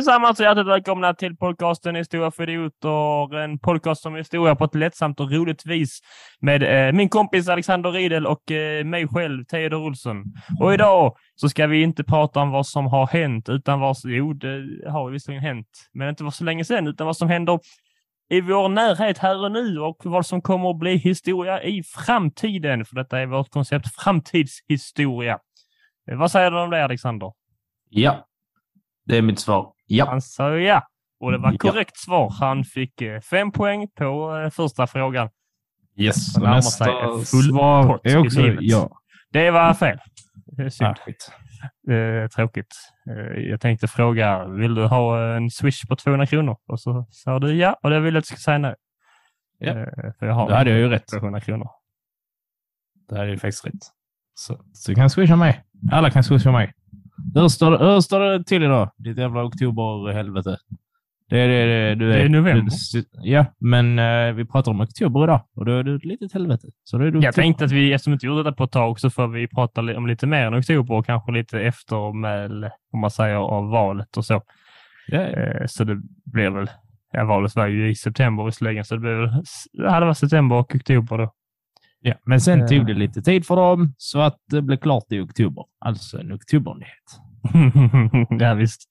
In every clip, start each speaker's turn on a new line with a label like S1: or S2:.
S1: allesammans och hjärtligt välkomna till podcasten Historia för idioter. En podcast om historia på ett lättsamt och roligt vis med eh, min kompis Alexander Riedel och eh, mig själv, Theodor Olsson. Och idag så ska vi inte prata om vad som har hänt, utan vad som, jo, det har visserligen hänt, men inte för så länge sedan, utan vad som händer i vår närhet här och nu och vad som kommer att bli historia i framtiden. För detta är vårt koncept framtidshistoria. Eh, vad säger du om det, Alexander?
S2: Ja, det är mitt svar. Ja.
S1: Han sa ja. Och det var korrekt ja. svar. Han fick eh, fem poäng på eh, första frågan.
S2: Yes,
S1: Han nästa svar är också ja. Det var fel. Det är synd. Ah, tråkigt. Eh, jag tänkte fråga, vill du ha en swish på 200 kronor? Och så sa du ja, och det vill jag att du ska säga nej.
S2: Ja. För jag har det hade jag ju rätt.
S1: 200 kronor.
S2: Det hade ju faktiskt rätt. Så, så du kan swisha mig. Alla kan swisha mig. Hur står, det, det till idag? Ditt jävla oktober-helvete.
S1: Det är, det, du är, det är november.
S2: Du, ja, men uh, vi pratar om oktober idag och då är det ett litet helvete. Så då är
S1: det jag tänkte att vi, eftersom vi inte gjorde detta på ett tag, så får vi prata om lite mer än oktober och kanske lite eftermäl, om man säger, av valet och så. Yeah. Uh, så det blir väl, ja, valet var ju i september visserligen, så det blir väl, det hade varit september och oktober då.
S2: Ja, men sen tog det lite tid för dem så att det blev klart i oktober. Alltså en oktobernyhet.
S1: ja, visst.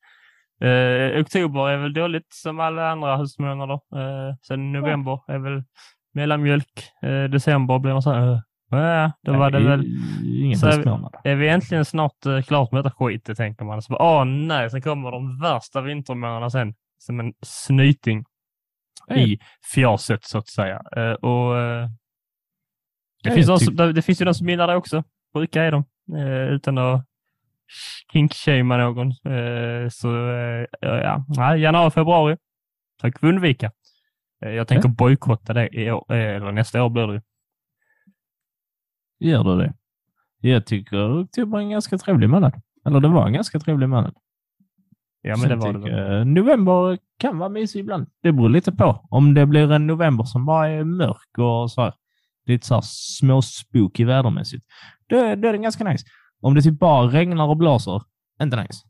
S1: Eh, oktober är väl dåligt som alla andra höstmånader. Eh, sen november är väl mellanmjölk. Eh, december blir man så här, äh, då var det väl...
S2: Ingen så är,
S1: är vi äntligen snart uh, klart med detta skit, tänker man. Så åh nej, sen kommer de värsta vintermånaderna sen. Som en snyting i fjaset så att säga. Uh, och uh, det, finns också, det finns ju de som gillar det också. Sjuka är de. Eh, utan att kinkshamea någon. Eh, så eh, ja, januari, februari. Tack för undvika. Eh, jag tänker bojkotta det i år, eh, eller nästa år blir det
S2: Gör du det? Jag tycker oktober är en ganska trevlig månad. Eller det var en ganska trevlig månad.
S1: Ja, men Sen det var det.
S2: November kan vara mysig ibland. Det beror lite på. Om det blir en november som bara är mörk och så här lite så här småspooky vädermässigt, då, då är det ganska nice. Om det typ bara regnar och blåser, inte nice.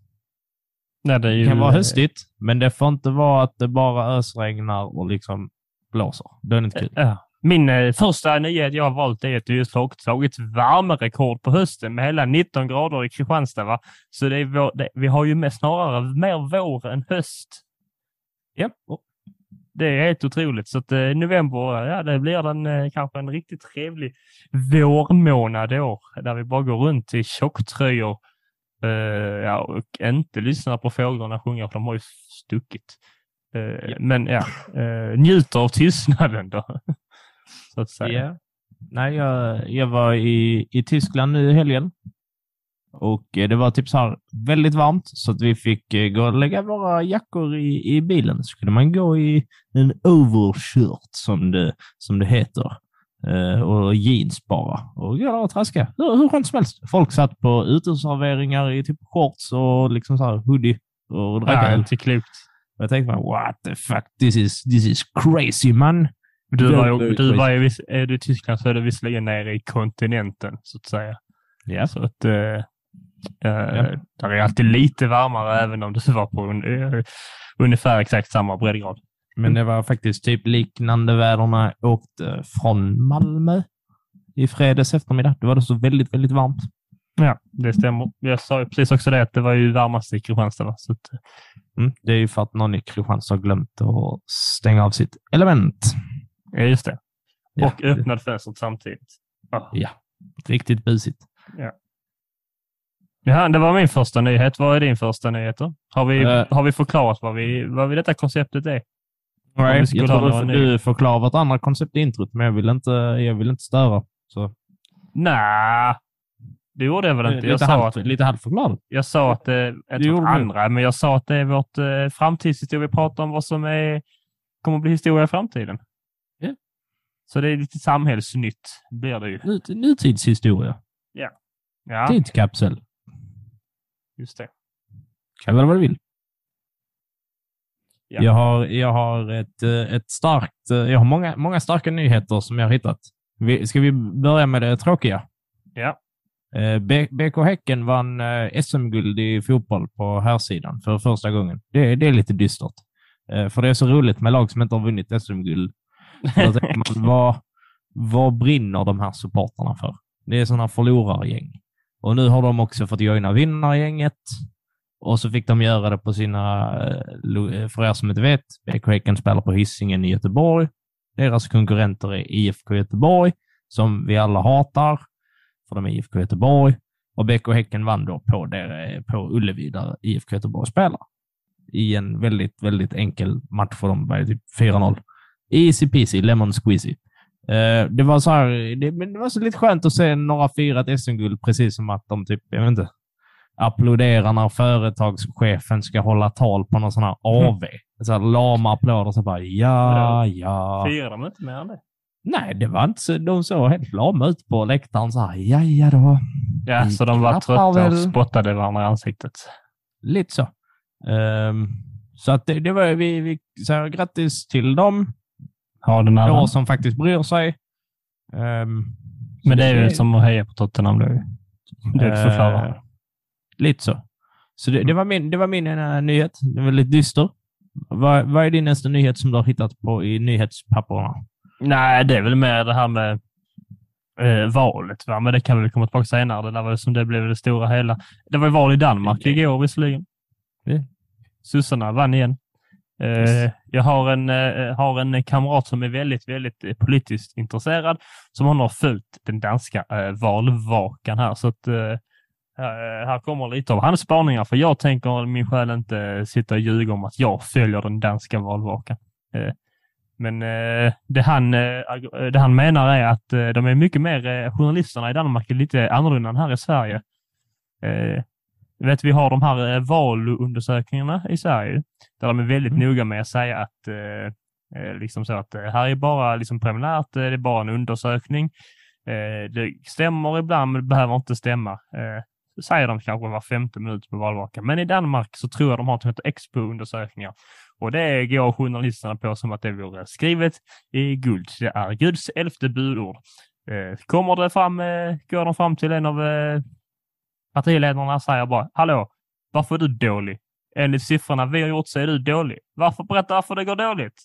S1: Nej, det, ju...
S2: det kan vara höstigt, men det får inte vara att det bara ösregnar och liksom blåser. Då är det inte kul.
S1: Ja. Min eh, första nyhet jag har valt är att det just har slagit värmerekord på hösten med hela 19 grader i Kristianstad. Va? Så det är vår, det, vi har ju med snarare mer vår än höst. Ja, det är helt otroligt. Så att eh, november, ja, det blir den eh, kanske en riktigt trevlig vårmånad år, där vi bara går runt i tjocktröjor eh, ja, och inte lyssnar på fåglarna sjunga, för de har ju stuckit. Eh, ja. Men ja, eh, njuter av tystnaden då, så att säga.
S2: Yeah. Nej, jag, jag var i, i Tyskland nu i helgen och eh, det var typ så här väldigt varmt så att vi fick eh, gå och lägga våra jackor i, i bilen. Så kunde man gå i en overshirt som det, som det heter. Uh, och jeans bara. Och gå där och traska. Hur, hur skönt som helst. Folk satt på uteserveringar i typ shorts och liksom så här hoodie och
S1: drack ja, inte klokt.
S2: Och jag tänkte, what the fuck, this is, this is crazy man.
S1: Du var, ju, du var ju, är du i Tyskland så är du visserligen nere i kontinenten, så att säga.
S2: Ja.
S1: Så att, ja. Där är alltid lite varmare även om det var på un, uh, ungefär exakt samma breddgrad.
S2: Men det var faktiskt typ liknande väder när jag åkte från Malmö i fredags eftermiddag. Då var det så väldigt, väldigt varmt.
S1: Ja, det stämmer. Jag sa precis också det att det var ju varmast i Kristianstad. Så att...
S2: mm, det är ju för att någon i Kristianstad har glömt att stänga av sitt element.
S1: Ja, just det. Och ja, öppnade fönstret samtidigt.
S2: Oh. Ja, riktigt busigt.
S1: Ja. Ja, det var min första nyhet. Vad är din första nyhet då? Har vi, uh, har vi förklarat vad, vi, vad vi detta konceptet är?
S2: Nej, jag tror du, förklarar vårt andra koncept i introt, men jag vill inte, jag vill inte störa. Så.
S1: Nej, det gjorde jag väl inte.
S2: Jag lite,
S1: sa
S2: halv,
S1: att,
S2: lite halvförklarat.
S1: Jag sa att det är andra, men jag sa att det är vårt eh, framtidshistoria. Vi pratar om vad som är, kommer att bli historia i framtiden.
S2: Yeah.
S1: Så det är lite samhällsnytt blir det ju.
S2: Nut, nutidshistoria.
S1: Ja. ja.
S2: Tidskapsel.
S1: Just det.
S2: Kalla det vad du vill. Ja. Jag har, jag har ett, eh, ett starkt, eh, jag har många, många starka nyheter som jag har hittat. Ska vi börja med det tråkiga?
S1: Ja.
S2: Eh, BK Häcken vann SM-guld i fotboll på här sidan för första gången. Det, det är lite dystert. För det är så roligt med lag som inte har vunnit SM-guld. Vad, vad brinner de här supporterna för? Det är sådana förlorargäng. Och nu har de också fått joina vinnargänget. Och så fick de göra det på sina, eh, eh, för er som inte vet, BK Häcken spelar på Hisingen i Göteborg. Deras konkurrenter är IFK Göteborg, som vi alla hatar, för de är IFK Göteborg. Och BK Häcken vann då på, där, på Ullevi, där IFK Göteborg spelar. I en väldigt, väldigt enkel match för dem, bara typ 4-0. Easy peasy, lemon squeezy. Eh, det var så här, det, men det var så lite skönt att se några fira ett SM-guld, precis som att de typ, jag vet inte, applåderar när företagschefen ska hålla tal på någon sån här AV. Så här lama applåder, så bara ja, ja.
S1: Firar de inte mer än det?
S2: Nej, det var inte så. De såg helt lama ut på läktaren så här, ja, ja då.
S1: Ja, så de var trötta och
S2: väl.
S1: spottade varandra i ansiktet.
S2: Lite så. Ehm, så att det, det var, vi, vi säger grattis till dem,
S1: Ha den
S2: några som faktiskt bryr sig. Så
S1: Men det är ju som att heja på Tottenham. Ju- det är
S2: Eh,
S1: förklara.
S2: Lite så. Så det, det var min, det var min ena nyhet. Det var lite dyster. Vad, vad är din nästa nyhet som du har hittat på i nyhetspapperna?
S1: Nej, det är väl mer det här med eh, valet. Va? Men det kan vi väl komma tillbaka senare. Det där var som det blev det stora hela. Det var ju val i Danmark igår visserligen.
S2: Ja.
S1: Sossarna vann igen.
S2: Yes.
S1: Eh, jag har en, eh, har en kamrat som är väldigt, väldigt eh, politiskt intresserad som han har följt den danska valvakan här. Så att här kommer lite av hans spaningar, för jag tänker min själ inte sitta och ljuga om att jag följer den danska valvakan. Men det, han, det han menar är att de är mycket mer, journalisterna i Danmark är lite annorlunda än här i Sverige. Vet, vi har de här eh, valundersökningarna i Sverige, där de är väldigt
S2: Mm.
S1: noga med att säga att eh, eh, liksom så att här är bara liksom preliminärt, det är bara en undersökning. Det stämmer ibland, men det behöver inte stämma. Säger de kanske var femte minut på valvakan. Men i Danmark så tror jag de har något som heter Expo-undersökningar. Och det går journalisterna på som att det vore skrivet i guld. Det är Guds elfte budord. Kommer det fram, går de fram till en av partiledarna säger bara, hallå, varför är du dålig? Enligt siffrorna vi har gjort så är du dålig. Varför berätta varför det går dåligt?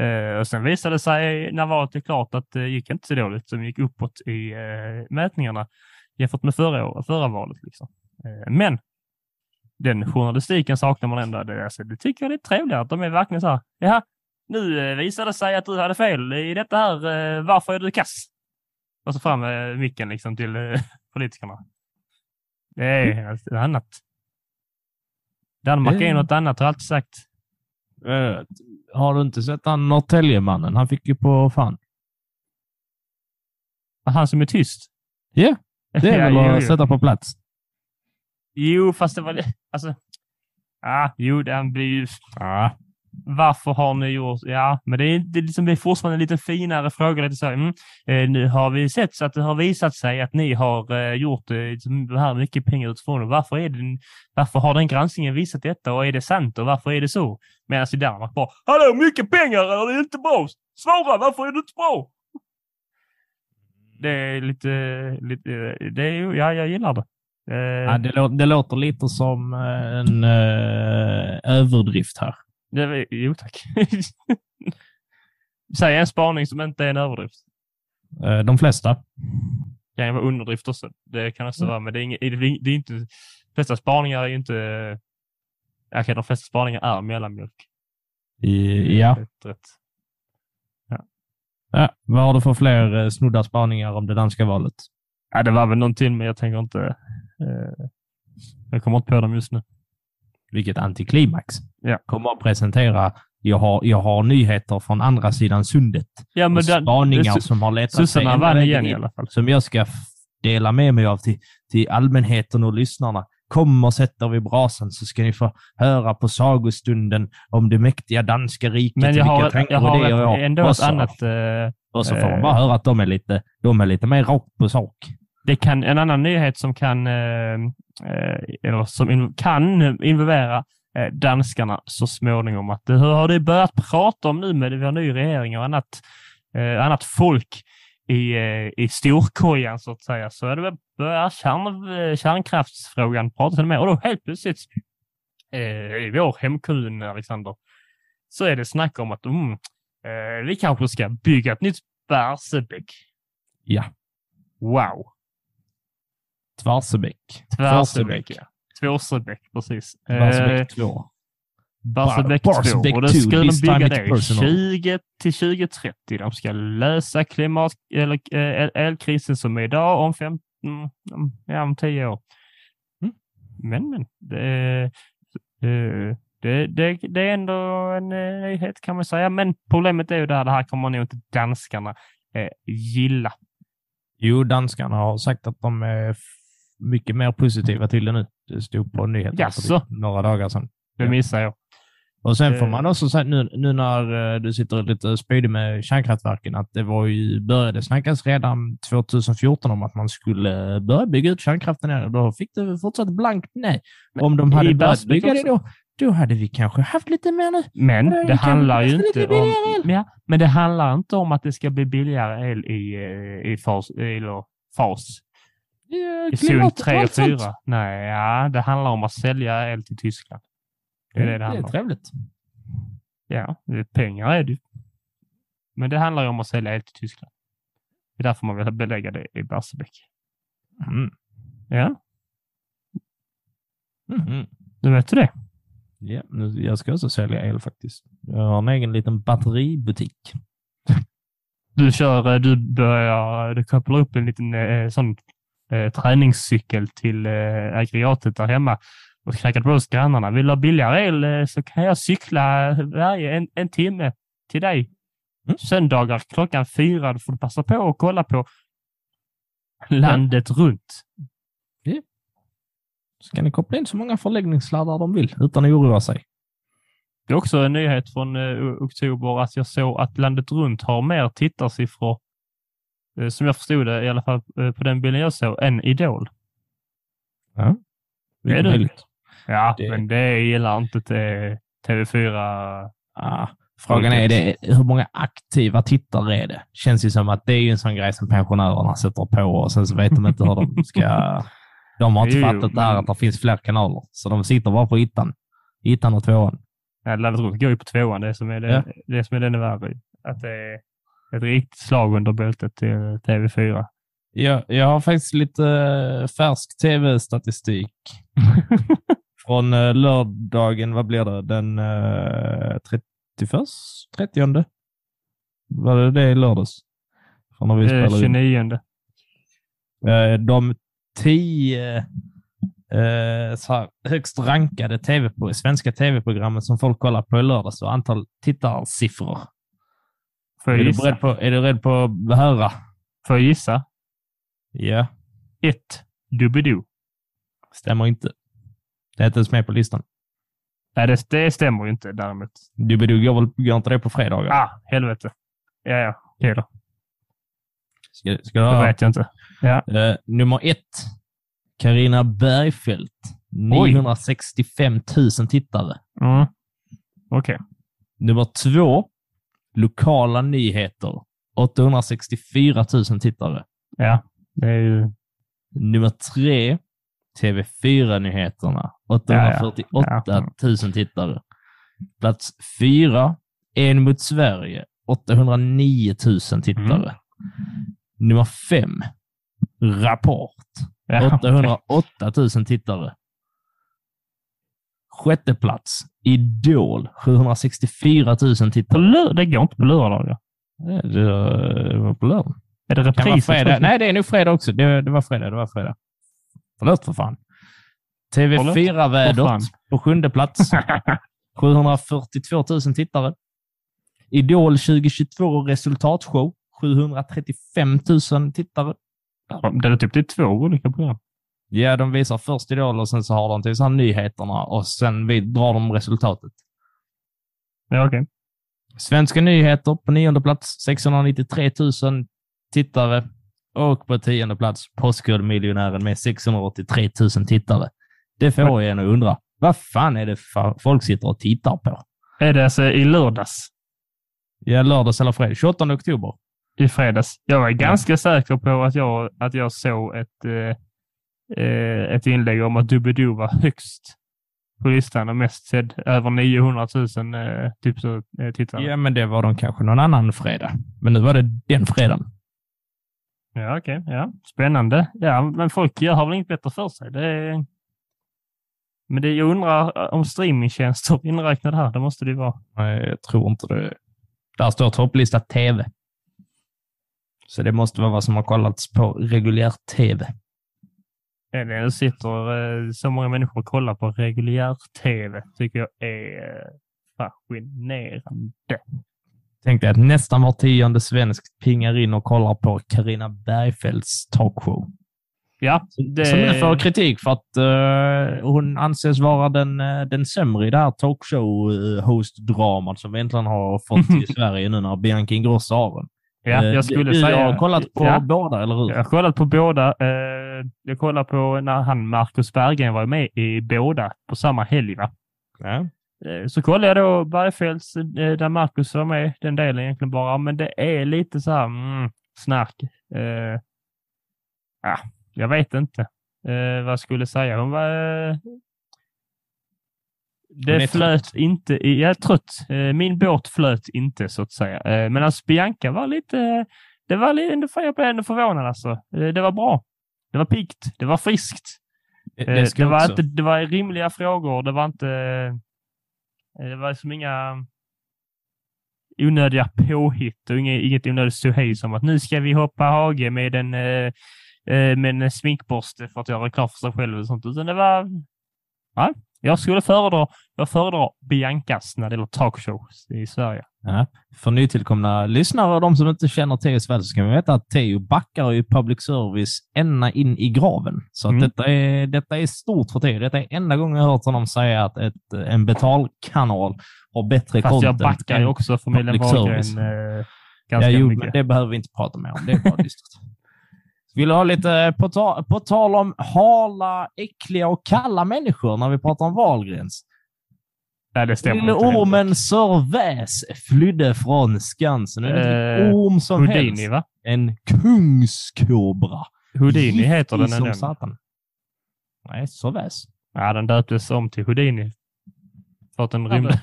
S1: Eh, och sen visade det sig när valet är klart att det gick inte så dåligt som gick uppåt i eh, mätningarna jämfört med förra, år- förra valet. Liksom. Eh, men den journalistiken saknar man ändå. Det, alltså, det tycker jag är trevligare att de är verkligen så här, jaha, nu eh, visade det sig att du hade fel i detta här, eh, varför är du kass? Och så fram med micken liksom till eh, politikerna. Det är ett annat. Danmark är
S2: Det-
S1: något annat, har jag alltid sagt.
S2: Eh, har du inte sett han Norrtäljemannen? Han fick ju på fan.
S1: Han som är tyst.
S2: Ja, det är väl att
S1: jo.
S2: sätta på plats.
S1: Jo, fast det var. Alltså. Ah, jo, den blir ju... Ah. Varför har ni gjort... Ja, men det är, det liksom, det är fortfarande en lite finare fråga. Lite så här, mm, eh, nu har vi sett så att det har visat sig att ni har eh, gjort eh, liksom, det här mycket pengar utifrån. Varför, är det, varför har den granskningen visat detta och är det sant och varför är det så? Medan i Danmark bara, hallå, mycket pengar eller det är inte bra? Svara, varför är det inte bra? Det är lite, lite det är ja, jag gillar det. Eh,
S2: Ja, det, lå- det låter lite som eh, en eh, överdrift här.
S1: Det jo tack. Säg en spaning som inte är en överdrift.
S2: Eh, de flesta.
S1: Det kan vara underdrift också. Det kan också
S2: Mm.
S1: vara, men det är, inget, det är, det är inte... De flesta spaningar är inte... Okej, de flesta spaningar är mellanmjölk.
S2: I, ja.
S1: Rätt, rätt.
S2: ja. Vad har du för fler eh, snodda spaningar om det danska valet?
S1: Ja, det var väl någonting, men jag tänker inte... Eh, jag kommer inte på dem just nu.
S2: Vilket antiklimax.
S1: Ja.
S2: Kommer att presentera. Jag har, jag har nyheter från andra sidan sundet.
S1: Ja, men
S2: och
S1: den,
S2: spaningar
S1: det-
S2: som har letat sig
S1: Sossarna
S2: ända
S1: vann igen i alla fall.
S2: Som jag ska dela med mig av till, till allmänheten och lyssnarna. Kom och sätt er vid brasan så ska ni få höra på sagostunden om det mäktiga danska riket.
S1: Men jag har, jag
S2: och
S1: har
S2: det och jag.
S1: ändå
S2: och
S1: ett annat... Eh,
S2: Och så får man
S1: eh,
S2: bara höra att de är lite, de är lite mer rakt på sak.
S1: Det kan, en annan nyhet som kan, eh, eh, eller som kan involvera eh, danskarna så småningom. Att, hur har du börjat prata om nu med vi har ny regering och annat, annat folk i, i storkojan så att säga, så är det väl börjar kärn, kärnkraftsfrågan prata med. Och då helt plötsligt i vår hemkommun, Alexander, så är det snack om att mm, vi kanske ska bygga ett nytt Barsebäck.
S2: Ja.
S1: Wow!
S2: Tvärsebäck.
S1: Tvärsebäck. Tvåsebäck, precis.
S2: Barsebäck 2.
S1: Barsebäck
S2: Bar-
S1: 2.
S2: Barsebäck
S1: Och då
S2: 2,
S1: ska de bygga det
S2: personal.
S1: 20 till 2030. De ska lösa klimat eller eh, elkrisen som är idag om 15, om- ja, om 10 år.
S2: Mm.
S1: Men, men. Det, eh, det, det, det är ändå en eh, nyhet kan man säga. Men problemet är ju där, det här kommer nog inte danskarna eh, gilla.
S2: Jo, danskarna har sagt att de är mycket mer positiva till det nu. Det stod på nyheterna
S1: Jaså?
S2: för några dagar sedan.
S1: Det missar jag.
S2: Och sen får
S1: Eh.
S2: man också säga nu, nu när eh, du sitter lite spydig med kärnkraftverken att det var ju, började snackas redan 2014 om att man skulle börja bygga ut kärnkraften och då fick det fortsatt blankt nej.
S1: Men
S2: om de hade börjat bygga det då, då hade vi kanske haft lite mer nu.
S1: Men det
S2: det
S1: handlar ju inte om... Ja, men det handlar inte om att det ska bli billigare el i, eh, i fas, eller fas i zon
S2: klimatet och
S1: 3 och
S2: allt sånt.
S1: 4. Nej, ja, det handlar om att sälja el till Tyskland. Det är det det
S2: det är
S1: handlar om.
S2: trevligt.
S1: Ja, det är pengar är det. Men det handlar ju om att sälja el till Tyskland. Det är därför man vill belägga det i Barsebäck.
S2: Mm.
S1: Ja,
S2: Mhm.
S1: du vet det.
S2: Ja, nu- jag ska också sälja el faktiskt. Jag har en egen liten batteributik.
S1: Du kör, eh, du börjar, du kopplar upp en liten eh, sån eh, träningscykel till eh, aggregatet där hemma och knackar på hos grannarna. Vill du ha billigare el eh, så kan jag cykla varje en, en timme till dig.
S2: Mm.
S1: Söndagar klockan fyra. Då får du passa på och kolla på landet runt.
S2: Så kan ni koppla in så många förläggningssladdar de vill utan att oroa sig.
S1: Det är också en nyhet från eh, oktober att jag såg att landet runt har mer tittarsiffror, som jag förstod det i alla fall eh, på den bilden jag såg, än Idol.
S2: Ja.
S1: Är det?
S2: möjligt.
S1: Ja,
S2: Det-
S1: men det gillar inte te- TV4.
S2: Ah, frågan är det, hur många aktiva tittare är det? Känns ju som att det är ju en sån grej som pensionärerna sätter på och sen så vet de inte hur de ska... De har inte
S1: Jo,
S2: fattat det här
S1: men-
S2: att det finns fler kanaler, så de sitter bara på ettan. Ettan och tvåan.
S1: Ja, runt går ju på tvåan, det som är det,
S2: Ja.
S1: det, som är det värre. Att det är ett riktigt slag under bältet till TV4.
S2: Jag, jag har faktiskt lite eh, färsk tv-statistik från eh, lördagen, vad blir det, den uh, 31? 30? Var det det i lördags? Från när vi
S1: Eh,
S2: spelade in.
S1: 29.
S2: Eh, de tio eh, här, högst rankade TV på, svenska tv-programmen som folk kollar på i lördags och antal tittarsiffror.
S1: Får
S2: Är
S1: jag
S2: du,
S1: gissa?
S2: beredd på, är du rädd på att höra?
S1: Får jag gissa?
S2: Ja,
S1: Ett. Doobidoo.
S2: stämmer inte. Det är inte ens med på listan.
S1: Nej, det, det stämmer ju inte däremot.
S2: Doobidoo går, väl, går inte det på fredagar?
S1: Ah, helvete. Ja, ja. Okej då.
S2: Ska, ska du
S1: Det vet jag inte. Ja.
S2: Eh, nummer ett. Karina Bergfeldt. 965 000 tittare.
S1: Mm. Okej.
S2: Nummer två. Lokala nyheter. 864 000 tittare.
S1: Ja, det är ju...
S2: Nummer tre. TV4-nyheterna. 848
S1: Ja,
S2: 000 tittare. Plats fyra. En mot Sverige. 809 000 tittare.
S1: Mm.
S2: Nummer fem. Rapport.
S1: Ja, okej.
S2: 808 000 tittare. Sjätte plats. Idol. 764 000
S1: På
S2: tittare.
S1: det går inte på lördagar.
S2: Det var på lördag.
S1: Är det repris?
S2: Nej, det är nog fredag också. Det, det var fredag. Det var fredag. Förlåt för fan. TV4-vädret
S1: För fan.
S2: på sjunde plats. 742 000 tittare. Idol 2022 resultatshow. 735 000 tittare.
S1: Det är typ det är två olika program.
S2: Ja, de visar först Idol och sen så har de till så här nyheterna och sen vi drar de resultatet.
S1: Ja, okej.
S2: Svenska nyheter på nionde plats, 693 000 tittare. Och på tionde plats, Postkodmiljonären med 683 000 tittare. Det får en att undra, vad fan är det för folk sitter och tittar på?
S1: Är det alltså i lördags?
S2: Ja, lördags eller fredag, 28 oktober.
S1: i fredags. Jag var ganska säker på att jag, att jag såg ett, eh, eh, ett inlägg om att Doobidoo var högst på listan och mest sedd. Över 900 000 eh, typ så, eh, tittare.
S2: Ja, men det var de kanske någon annan fredag. Men nu var det den fredagen.
S1: Ja, okej. Ja. Spännande. Ja, men folk gör, har väl inget bättre för sig. Det är... Men det, jag undrar om streamingtjänster inräknade här. Det måste det ju vara.
S2: Nej, jag tror inte det. Där står topplista TV. Så det måste vara vad som har kollats på reguljär TV.
S1: Det sitter eh, så många människor och kollar på reguljär TV. tycker jag är eh, fascinerande.
S2: Tänk dig att nästan var tionde svensk pingar in och kollar på Karina Bergfeldts talkshow.
S1: Ja, det...
S2: Som nu får kritik för att eh, hon anses vara den, eh, den sämre i det här talkshow-host-dramat som vi äntligen har fått i Sverige nu när Bianca Ingrosso har den.
S1: Ja,
S2: Eh,
S1: jag skulle
S2: du
S1: säga...
S2: har kollat på
S1: ja,
S2: båda, eller hur?
S1: Jag har kollat på båda. Eh, jag kollade på när han, Marcus Berggren, var med i båda på samma helg. Va?
S2: Ja.
S1: Eh, Så kollade jag då Bergfeldts, eh, där Marcus var med, den delen egentligen bara, men det är lite så här mm, snack. Eh, ja, jag vet inte eh, vad jag skulle säga. Hon var... Det flöt inte. Jag är trött. Eh, min båt flöt inte så att säga. Eh, men alltså Bianca var lite... Det var lite, jag blev ändå förvånad alltså. Eh, det var bra. Det var piggt. Det var friskt.
S2: Det, det,
S1: var
S2: också.
S1: inte, det var rimliga frågor. Det var inte... Det var som inga onödiga påhitt och inget, inget onödigt ståhej som att nu ska vi hoppa hage med en, med en sminkborste för att göra reklam för sig själv och sånt. Utan det var... Ja, jag skulle föredra, jag föredrar Biancas när det gäller talkshows i Sverige.
S2: Ja. För nytillkomna lyssnare och de som inte känner Teos väl så ska vi veta att Teo backar ju public service ända in i graven. Så
S1: Mm.
S2: detta, är, detta är stort för Teo. Detta är enda gången jag hört honom säga att ett, en betalkanal har bättre
S1: Fast jag
S2: content.
S1: backar ju också familjen. Wahlgren eh,
S2: Ja,
S1: ganska
S2: jo,
S1: mycket.
S2: men det behöver vi inte prata mer om. Det är bara dystert. Vill du ha lite, på, ta, på tal om hala, äckliga och kalla människor när vi pratar om Wahlgrens.
S1: Nej, det stämmer
S2: Lille ormen Sir Väs flydde från Skansen. Nu är
S1: Eh,
S2: orm som
S1: Houdini,
S2: helst.
S1: va?
S2: En kungskobra.
S1: Houdini heter den
S2: som satan. Nej, Sir Väs.
S1: Ja, den döptes om till Houdini. För att den rymde.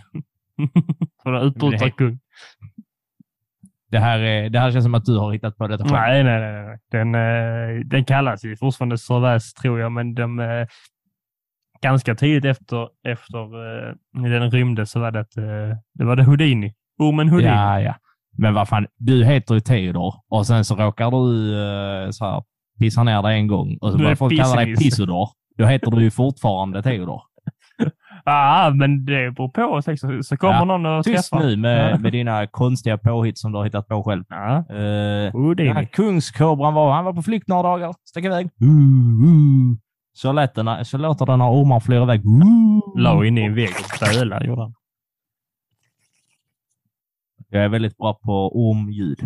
S1: för den utrotad
S2: det-
S1: kung.
S2: Det här, är, det här känns som att du har hittat på detta själv.
S1: Nej, nej, nej. nej. Den, eh, den kallas ju fortfarande Sörväs, tror jag, men de, eh, ganska tidigt efter, efter eh, den rymde så var det, eh, det var det Houdini. Ormen Houdini.
S2: Ja, ja. Men vad fan, du heter ju Theodor och sen så råkar du eh, så här, pissa ner dig en gång och så börjar folk kalla dig. Pissodor. Då heter du ju fortfarande Theodor.
S1: Ah, men det beror på. Så, så, kommer
S2: Ja,
S1: någon och
S2: Tyst
S1: träffar.
S2: nu med, med dina konstiga påhitt som du har hittat på själv.
S1: Ja,
S2: Uh, den här
S1: Houdini.
S2: kungskobran var, han var på flykt några dagar, stack iväg. Uh, uh. Så, lät den, så låter den när ormar flyr iväg. Uh.
S1: La in i en vägg och böla, gjorde han.
S2: Jag är väldigt bra på ormljud.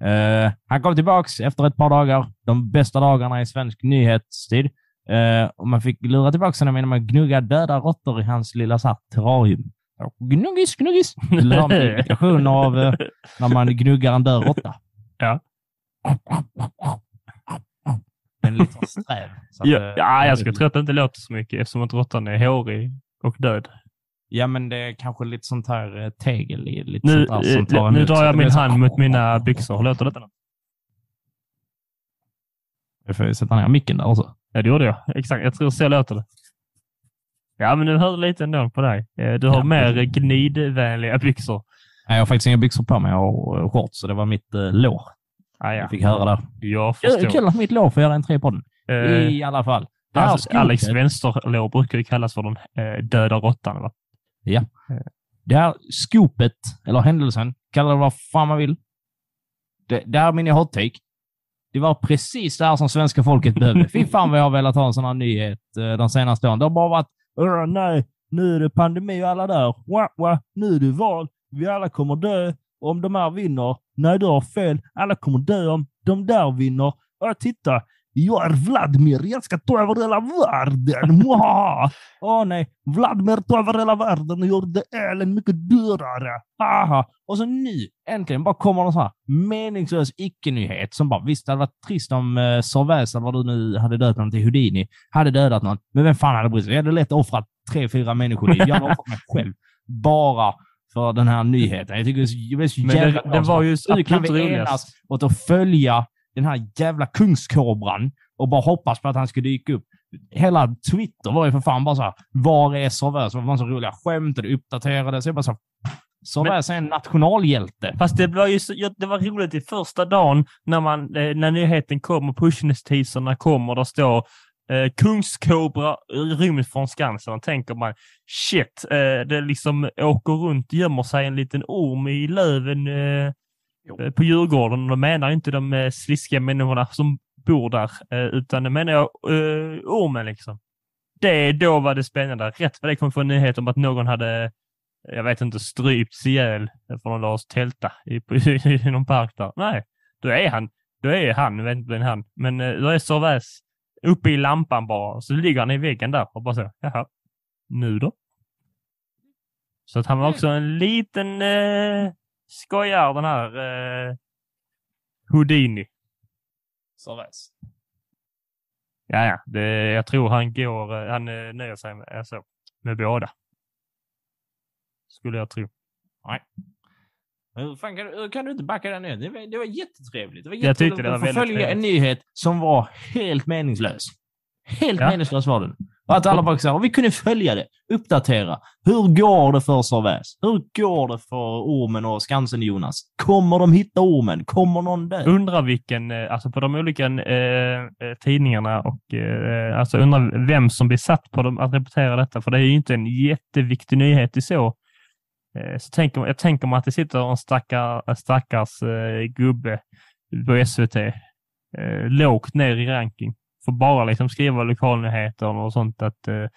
S2: Eh, han kom tillbaks efter ett par dagar. De bästa dagarna i svensk nyhetstid. Eh, och man fick lura tillbaka honom genom att gnugga döda råttor i hans lilla så här, terrarium. Gnuggis, gnuggis! Vill du ha en imitation av eh, när man gnuggar en död råtta?
S1: Ja.
S2: Den är lite sträv.
S1: Ja,
S2: eh,
S1: ja, jag skulle tro att det inte låter så mycket eftersom att råttan är hårig och död.
S2: Ja, men det är kanske lite sånt här eh, tegel i. Lite
S1: Nu,
S2: sånt där som tar
S1: eh, nu
S2: emot, så
S1: drar jag min
S2: så-
S1: hand mot mina byxor. Hur låter detta? nu?
S2: Jag får ju sätta ner micken där också.
S1: Ja, det gjorde jag. Exakt. Jag tror så låter det. Ja, men du lite ändå på dig. Eh, Du har
S2: Ja.
S1: mer gnidvänliga byxor.
S2: Nej, jag har faktiskt inga byxor på mig. Jag har eh, shorts, så det var mitt eh, lår.
S1: Ah, ja.
S2: Jag fick höra där.
S1: Jag förstår.
S2: kul att mitt lår får göra entré på den.
S1: Eh,
S2: I alla fall.
S1: Alltså, Alex vänsterlår brukar ju kallas för den eh, döda råttan. Va?
S2: det här skopet, eller händelsen, kalla det vad fan man vill. Det, det här är min hot take. Det var precis det här som svenska folket behövde. Fy fan vad jag har velat ha en sån här nyhet eh, de senaste åren. Det har bara varit nej, nu är det pandemi och alla där. Wah, wah, nu är det val. Vi alla kommer dö om de här vinner. Nej, du har fel. Alla kommer dö om de där vinner. Och titta! Jag är Vladimir, jag ska ta över hela världen. Åh oh, nej, Vladimir tog över hela världen och gjorde elen mycket dyrare. Aha. Och så nu, äntligen, bara kommer någon sån här meningslös icke-nyhet som bara, visst, det hade varit trist om eh, eller vad du nu hade dödat någon till Houdini, hade dödat någon. Men vem fan hade brytt sig? Jag hade lätt offrat tre, fyra människoliv. Jag hade offrat mig själv. Bara för den här nyheten. Jag tycker det är så jävla
S1: det, det var ju
S2: vi enas åt att följa den här jävla kungskobran och bara hoppas på att han ska dyka upp. Hela Twitter var ju för fan bara så här, var är Sorvers? Det var så roliga skämt och det uppdaterades. Jag bara så Sorvers är en nationalhjälte.
S1: Fast det var ju så, det var roligt i första dagen när, man, eh, när nyheten kom och pushnotiserna kom och det står eh, kungskobra rymt från Skansen. Då tänker man shit, eh, det liksom åker runt, gömmer sig en liten orm i löven eh, eh på Djurgården. Då menar inte de eh, sliskiga människorna som bor där, eh, utan det menar jag eh, ormen liksom. Det, då var det spännande. Rätt vad det kom få en nyhet om att någon hade, jag vet inte, strypts ihjäl för någon lades tälta i, i, i någon park där. Nej, då är han, då är han, jag vet inte vem han, men då är Sorväs uppe i lampan bara. Så ligger han i väggen där och bara så, jaha, nu då? Så att han var också en liten eh, skojar den här eh, Houdini.
S2: Servais.
S1: Ja, ja. Det, jag tror han går, eh, han eh, nöjer sig med, alltså, med båda. Skulle jag tro.
S2: Nej. Hur fan kan, du, kan du inte backa den ner? Det var, det var jättetrevligt. Det var
S1: jättetrevligt jag tyckte det var väldigt
S2: följa en nyhet som var helt meningslös. Helt ja. meningslös var den. Och att alla bara sa, vi kunde följa det, uppdatera. Hur går det för Servais? Hur går det för Ormen och Skansen-Jonas? Kommer de hitta Ormen? Kommer någon dö?
S1: Undrar vilken, eh, alltså på de olika eh, eh, tidningarna och eh, alltså undrar vem som blir satt på dem att rapportera detta, för det är ju inte en jätteviktig nyhet i så. Eh, så tänker, jag tänker mig att det sitter en stackar, stackars eh, gubbe på SVT lågt ner i ranking får bara liksom skriva lokalnyheter och sånt att uh,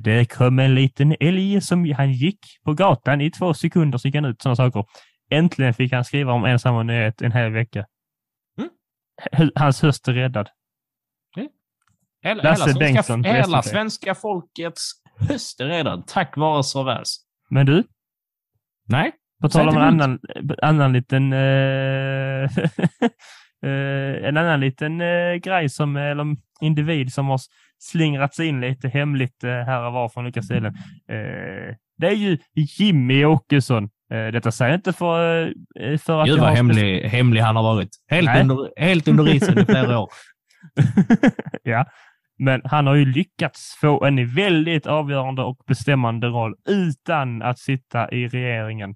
S1: det kom en liten älg som han gick på gatan i två sekunder så gick han ut sådana saker. Äntligen fick han skriva om en samma nyhet en hel vecka. Mm. Hans höst är räddad.
S2: Mm. Hela, hela, svenska, hela svenska folkets höst är räddad tack vare Servais.
S1: Men du?
S2: Nej?
S1: På tal om en annan, annan liten uh, Uh, en annan liten uh, grej som, eller individ som har slingrat sig in lite hemligt uh, här och var från olika ställen. det är ju Jimmy Åkesson. detta säger jag inte för, för att
S2: Gud vad hemlig, hemlig han har varit. Helt under, helt under isen i flera år.
S1: ja, men han har ju lyckats få en väldigt avgörande och bestämmande roll utan att sitta i regeringen.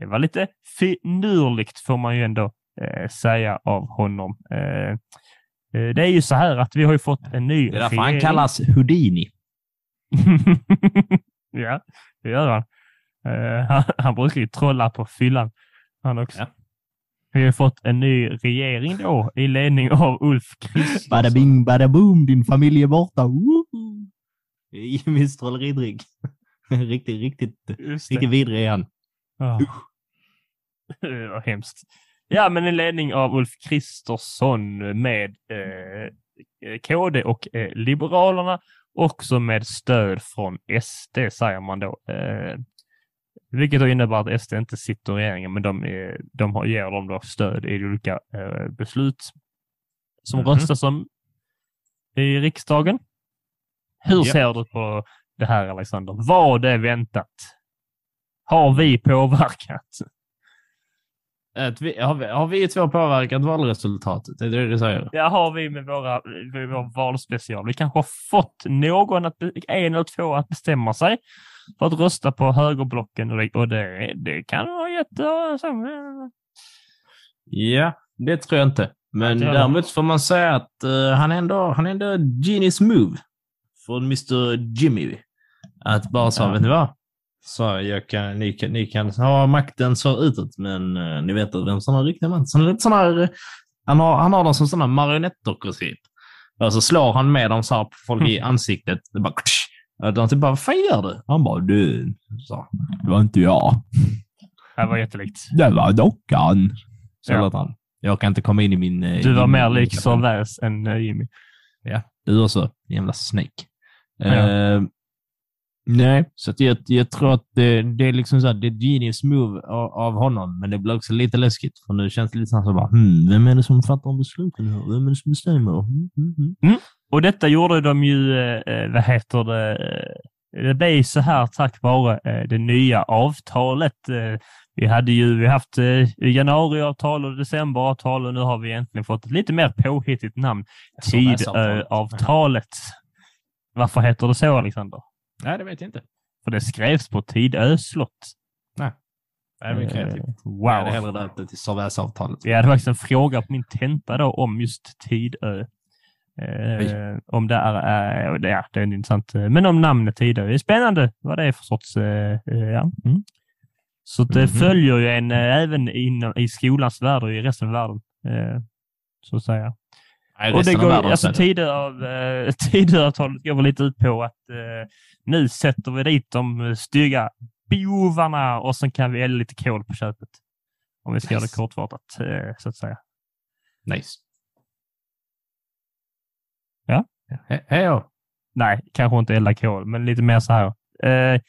S1: det var lite finurligt får man ju ändå eh, säga av honom. Eh, eh, det är ju så här att vi har ju fått en ny
S2: Det är därför regering. han kallas Houdini.
S1: ja, det gör han. Uh, han. Han brukar ju trolla på fyllan han också. Ja. Vi har fått en ny regering då i ledning av Ulf Kristersson.
S2: Bada bing, bada boom, din familj är borta. Jimmys trolleridrygg. riktigt, riktigt, riktigt vidrig är han.
S1: Ja. Det var hemskt. Ja, men en ledning av Ulf Kristersson med eh, KD och eh, Liberalerna, också med stöd från SD, säger man då. Eh, vilket då innebär att SD inte sitter i regeringen, men de, är, de har, ger dem då stöd i olika eh, beslut som mm -hmm. röstas om i riksdagen. Hur ja. ser du på det här, Alexander? Var det väntat? Har vi påverkat?
S2: Vi, har, vi, har vi två påverkat valresultatet? Det är det du säger?
S1: Ja, har vi med våra, med vår valspecial. Vi kanske har fått någon, att, en eller två att bestämma sig för att rösta på högerblocken och det, och det, det kan vara jätte...
S2: Ja, det tror jag inte. Men däremot får man säga att uh, han, är ändå, han ändå genius move från Mr Jimmy. Att bara säga, ja. vet ni vad? Så jag kan, ni, kan, ni kan ha makten så utåt, men uh, ni vet att vem som har riktiga man. Så lite sån här, han, har, han har dem som sådana marionettdockor typ. Och så slår han med dem så här på folk i ansiktet. Det bara, och de typ bara, vad fan gör du? Han bara, du, så, det var inte jag.
S1: Det var jättelikt.
S2: Det var dockan. Så
S1: ja.
S2: han. Jag kan inte komma in i min... eh,
S1: Du var mer lik Servais än eh, Jimmy.
S2: Du också, jävla snake.
S1: Ja.
S2: Eh, nej, så jag, jag tror att det, det är liksom så här, det är ett genius move av, av honom, men det blir också lite läskigt, för nu känns det lite så bara, hmm, vem är det som fattar besluten här? Vem är det som bestämmer? Hmm, hmm, hmm.
S1: Och detta gjorde de ju, eh, vad heter det, eh, det blev så här tack vare eh, det nya avtalet. Eh, vi hade ju vi haft eh, januariavtal och decemberavtal och nu har vi egentligen fått ett lite mer påhittigt namn. Tidöavtalet. Varför heter det så, Alexander?
S2: Nej, det vet jag inte.
S1: För det skrevs på Tidö slott.
S2: Det är mycket kreativt.
S1: Eh,
S2: Jag hade
S1: Wow.
S2: hellre döpt det till Servais-avtalet.
S1: Vi hade faktiskt en fråga på min tenta då om just Tidö. Eh, om det är, eh, det är, det är intressant. eh, Men om namnet Tidö. Det är spännande vad det är för sorts, eh, eh, ja. Mm. Så det
S2: Mhm.
S1: följer ju en eh, även inom, i skolans värld och i resten av världen. Eh, så att säga.
S2: Nej,
S1: Och det går, alltså eh, Tidöavtalet går väl lite ut på att eh, nu sätter vi dit de stygga bovarna och sen kan vi elda lite kol på köpet. Om vi ska göra det
S2: Nice.
S1: kortfattat, eh, så att säga.
S2: Nice.
S1: Ja.
S2: He- Hej då.
S1: Nej, kanske inte elda kol, men lite mer så här. Eh,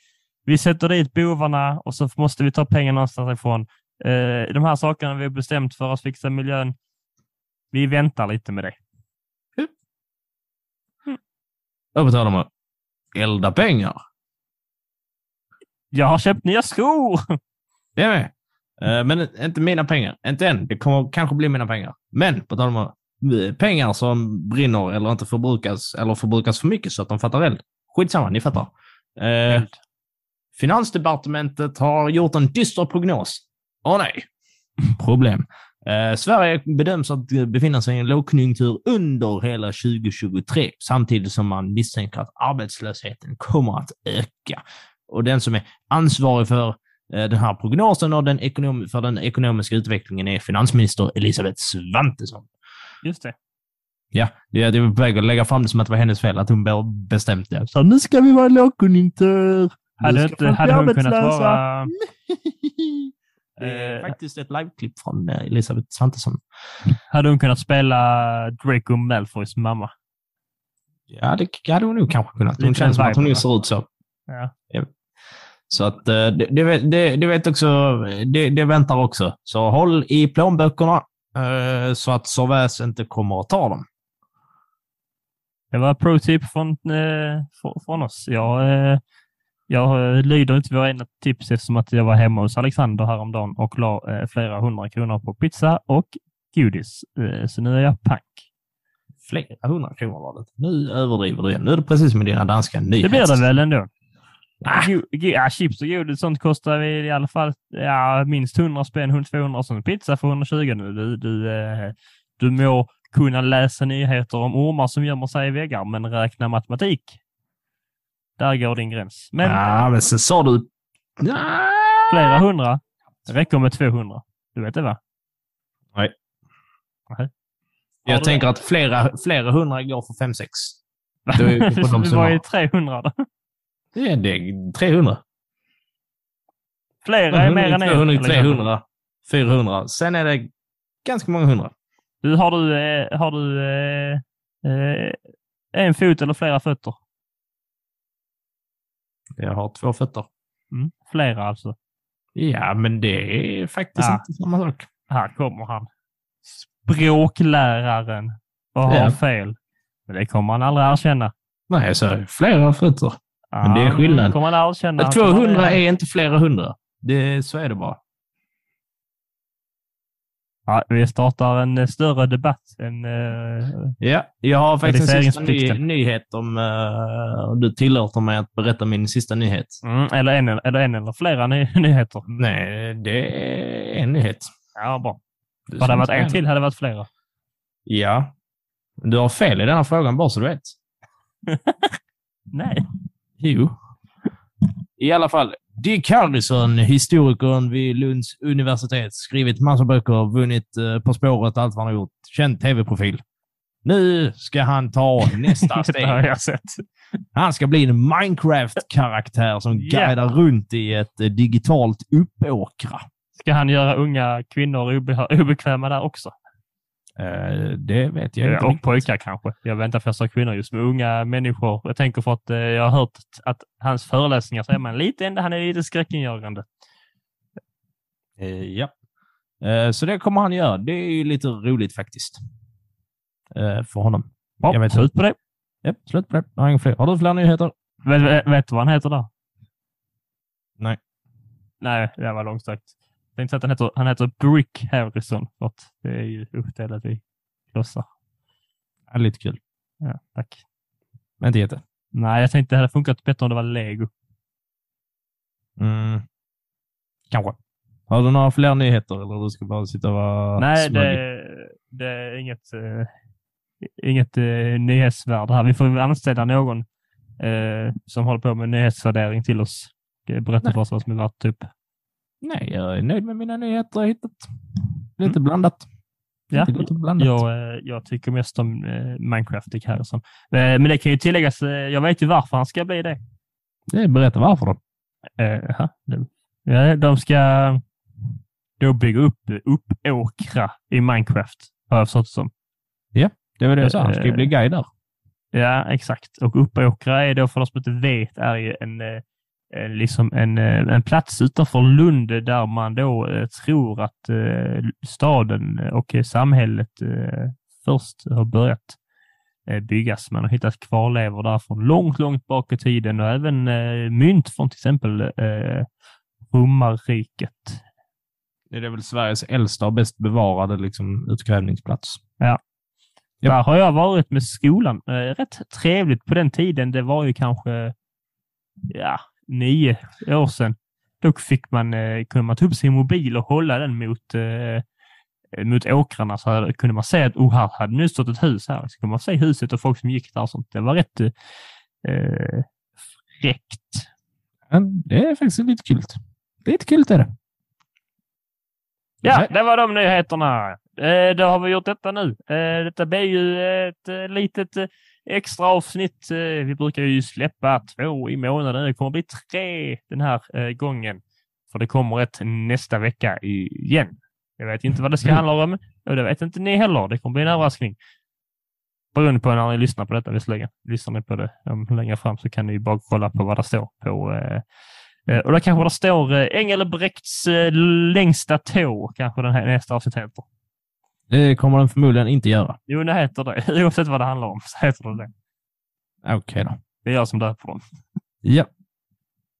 S1: vi sätter dit bovarna och så måste vi ta pengar någonstans ifrån. Eh, de här sakerna vi har bestämt för att fixa miljön. Vi väntar lite med det.
S2: Och på tal om att elda pengar.
S1: Jag har köpt nya skor!
S2: Det med. Eh, Men inte mina pengar. Inte än. Det kommer kanske bli mina pengar. Men på tal om eh, pengar som brinner eller inte förbrukas eller förbrukas för mycket så att de fattar eld. Skitsamma, ni fattar. Eh, Finansdepartementet har gjort en dyster prognos. Åh nej! Problem. Eh, Sverige bedöms att befinna sig i en lågkonjunktur under hela 2023, samtidigt som man misstänker att arbetslösheten kommer att öka. Och den som är ansvarig för eh, den här prognosen och den ekonom för den ekonomiska utvecklingen är finansminister Elisabeth Svantesson.
S1: Just det.
S2: Ja, det det var på väg att lägga fram det som att det var hennes fel, att hon bestämt det. Så nu ska vi vara i lågkonjunktur!
S1: Hade, inte, hade hon kunnat vara...
S2: Det är
S1: Eh,
S2: faktiskt ett liveklipp från eh, Elisabeth Svantesson.
S1: Hade hon kunnat spela Draco Malfoys mamma?
S2: Ja, det hade hon nog kanske kunnat. Hon
S1: Lite
S2: känns som att hon nu ser ut så.
S1: Ja.
S2: Så att eh, det, det, vet- det, det vet också, det, det väntar också. Så håll i plånböckerna så att Servais inte kommer att ta dem.
S1: Det var pro-tip från, fr- från oss. Jag, jag lyder inte våra egna tips eftersom att jag var hemma hos Alexander häromdagen och la eh, flera hundra kronor på pizza och godis. Eh, så nu är jag pank.
S2: Flera hundra kronor var det. Nu överdriver du igen. Nu är det precis som med dina danska
S1: Det
S2: nyheter.
S1: blir det väl ändå.
S2: Ah.
S1: Ja, chips och godis sånt kostar i alla fall ja, minst 100 spänn, 200 och sån pizza för 120 nu. Du, du, eh, du må kunna läsa nyheter om ormar som gömmer sig i väggar, men räkna matematik. Där går din gräns. Men
S2: Ja, men sen sa du...
S1: Flera hundra det räcker med 200. Du vet det va?
S2: Nej.
S1: Nej.
S2: Jag
S1: du
S2: tänker att flera, flera hundra går för 5-6. Då är
S1: det var ju 300 då.
S2: Det är det. 300.
S1: Flera är mer än en.
S2: 200,
S1: eller?
S2: 300, 400. Sen är det ganska många hundra.
S1: Du, har du, eh, har du eh, eh, en fot eller flera fötter?
S2: Jag har två fötter.
S1: Mm. Flera alltså.
S2: Ja, men det är faktiskt
S1: Ja.
S2: inte samma sak.
S1: Här kommer han. Språkläraren. Och har
S2: Ja.
S1: fel. Men det kommer han aldrig erkänna.
S2: Nej, jag sa flera fötter. Men det är skillnad.
S1: kommer han erkänna.
S2: Men 200 är inte flera hundra. Det, så är det bara.
S1: Ja, vi startar en eh, större debatt än... eh,
S2: Ja, jag har faktiskt en sista ny, nyhet om uh, du tillåter mig att berätta min sista nyhet.
S1: mm, eller, en, eller en eller flera ny, nyheter.
S2: Nej, det är en nyhet.
S1: Ja, bra.
S2: Du
S1: Hade det varit en till hade det varit flera.
S2: Ja. Du har fel i denna frågan, bara så du vet.
S1: Nej.
S2: Jo. I alla fall, Dick Harrison, historikern vid Lunds universitet, skrivit massa böcker, vunnit eh, På spåret, allt vad han har gjort. Känd tv-profil. Nu ska han ta nästa steg. Han ska bli en Minecraft-karaktär som
S1: Ja.
S2: guidar runt i ett eh, digitalt uppåkra.
S1: Ska han göra unga kvinnor obe obekväma där också?
S2: Eh, det vet jag inte.
S1: och
S2: riktigt.
S1: pojkar kanske. Jag varför jag sa kvinnor just med unga människor. Jag tänker för att eh, jag har hört att hans föreläsningar så är man lite ändå, han är lite skräckinjagande.
S2: Eh, ja. Eh, så det kommer han göra. Det är ju lite roligt faktiskt. Eh, för honom.
S1: Ja,
S2: Jag vet
S1: slut på det.
S2: Ja, slut på det. Jag har, inga fler. har du fler nyheter?
S1: Vet, vet, vet du vad han heter där?
S2: Nej.
S1: Nej, det var långsökt. Jag tänkte säga att han heter, han heter Brick Harrison, för att det är ju uppdelat i klossar.
S2: Ja, lite kul.
S1: Ja, tack.
S2: Men inte jätte.
S1: Nej, jag tänkte det hade funkat bättre om det var lego.
S2: Mm. Kanske. Har du några fler nyheter eller du ska bara sitta och vara
S1: Nej, det, det är inget, eh, inget eh, nyhetsvärde här. Vi får anställa någon eh, som håller på med nyhetsvärdering till oss. Berätta
S2: Nej.
S1: för oss vad som är värt typ.
S2: Nej, jag är nöjd med mina nyheter jag har hittat. Lite blandat.
S1: Ja. Jag, eh, jag tycker mest om eh, Minecraft, Dick Harrison. Eh, Men det kan ju tilläggas, jag vet ju varför han ska bli det.
S2: Det berätta varför då.
S1: Det- ja, de ska då bygga upp uppåkra i Minecraft, har jag förstått det som.
S2: Det var det jag sa. Han ska ju bli guide där.
S1: Ja, exakt. Och Uppåkra är då, för de som inte vet, är ju en, liksom en, eh, en plats utanför Lund där man då eh, tror att eh, staden och eh, samhället eh, först har börjat eh, byggas. Man har hittat kvarlevor där från långt, långt bak i tiden och även eh, mynt från till exempel eh, romarriket.
S2: Det är väl Sveriges äldsta och bäst bevarade liksom, utgrävningsplats. Japp.
S1: Där har jag varit med skolan. Eh, rätt trevligt på den tiden. Det var ju kanske ja, nio år sedan. Då fick man, eh, kunde man ta upp sin mobil och hålla den mot, eh, mot åkrarna så här, kunde man se att oh, här hade nu stått ett hus här. Så kunde man se huset och folk som gick där och sånt. Det var rätt eh, fräckt.
S2: Men det är faktiskt lite kul. Lite kul är det.
S1: Ja, det var de nyheterna. Eh, då har vi gjort detta nu. Eh, detta blir ju ett eh, litet eh, extra avsnitt. Eh, vi brukar ju släppa två i månaden. Det kommer bli tre den här eh, gången. För det kommer ett nästa vecka igen. Jag vet inte vad det ska
S2: Mm.
S1: handla om och det vet inte ni heller. Det kommer bli en överraskning. Beroende på när ni lyssnar på detta visserligen. Lyssnar ni på det um, längre fram så kan ni bara kolla på vad det står på eh, Och där kanske det står Engelbrekts längsta tå, kanske den här nästa avsnitt heter.
S2: Det kommer den förmodligen inte göra.
S1: Jo, det heter det. Oavsett vad det handlar om så heter det det.
S2: Okej då.
S1: Det är jag som döper dem.
S2: Ja.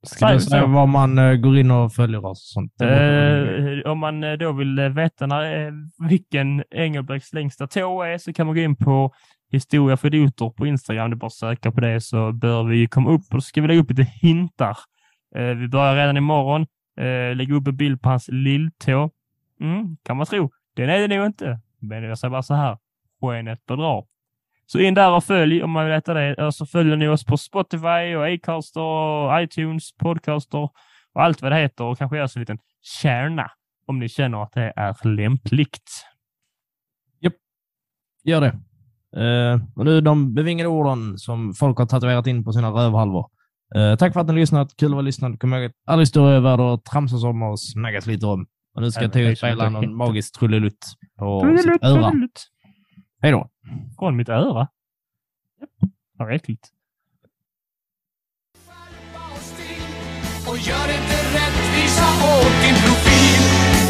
S2: Ska du säga var man eh, går in och följer oss och sånt?
S1: Eh, om man eh, då vill eh, veta när, vilken Engelbrekts längsta tå är så kan man gå in på Historia för idioter på Instagram. Det är bara att söka på det så bör vi komma upp och så ska vi lägga upp lite hintar. Eh, vi börjar redan imorgon. Eh, lägga upp en bild på hans lilltå. Mm, kan man tro. Den är det nog inte. Men jag säger bara så här. Skenet bedrar. Så in där och följ om man vill veta det. Och så följer ni oss på Spotify och Acaster och iTunes, Podcaster och allt vad det heter och kanske gör så en liten kärna om ni känner att det är lämpligt.
S2: Gör det. Uh, och nu de bevingade orden som folk har tatuerat in på sina rövhalvor. Uh, tack för att ni har lyssnat. Kul att vara lyssnad. Kom ihåg att all historia är värd att tramsas om och snackas lite om. Och nu ska Theo spela någon magisk trullelutt på
S1: Trudelutt,
S2: sitt öra.
S1: trudelutt.
S2: Hej då.
S1: Från mitt öra? Vad äckligt.
S3: Och gör inte rättvisa åt din profil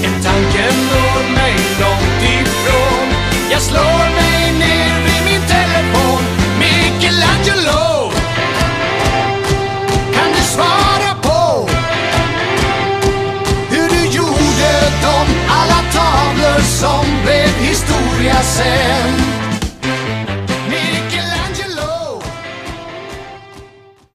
S3: En tanke når mig långt ifrån Jag slår mig ner som historia sen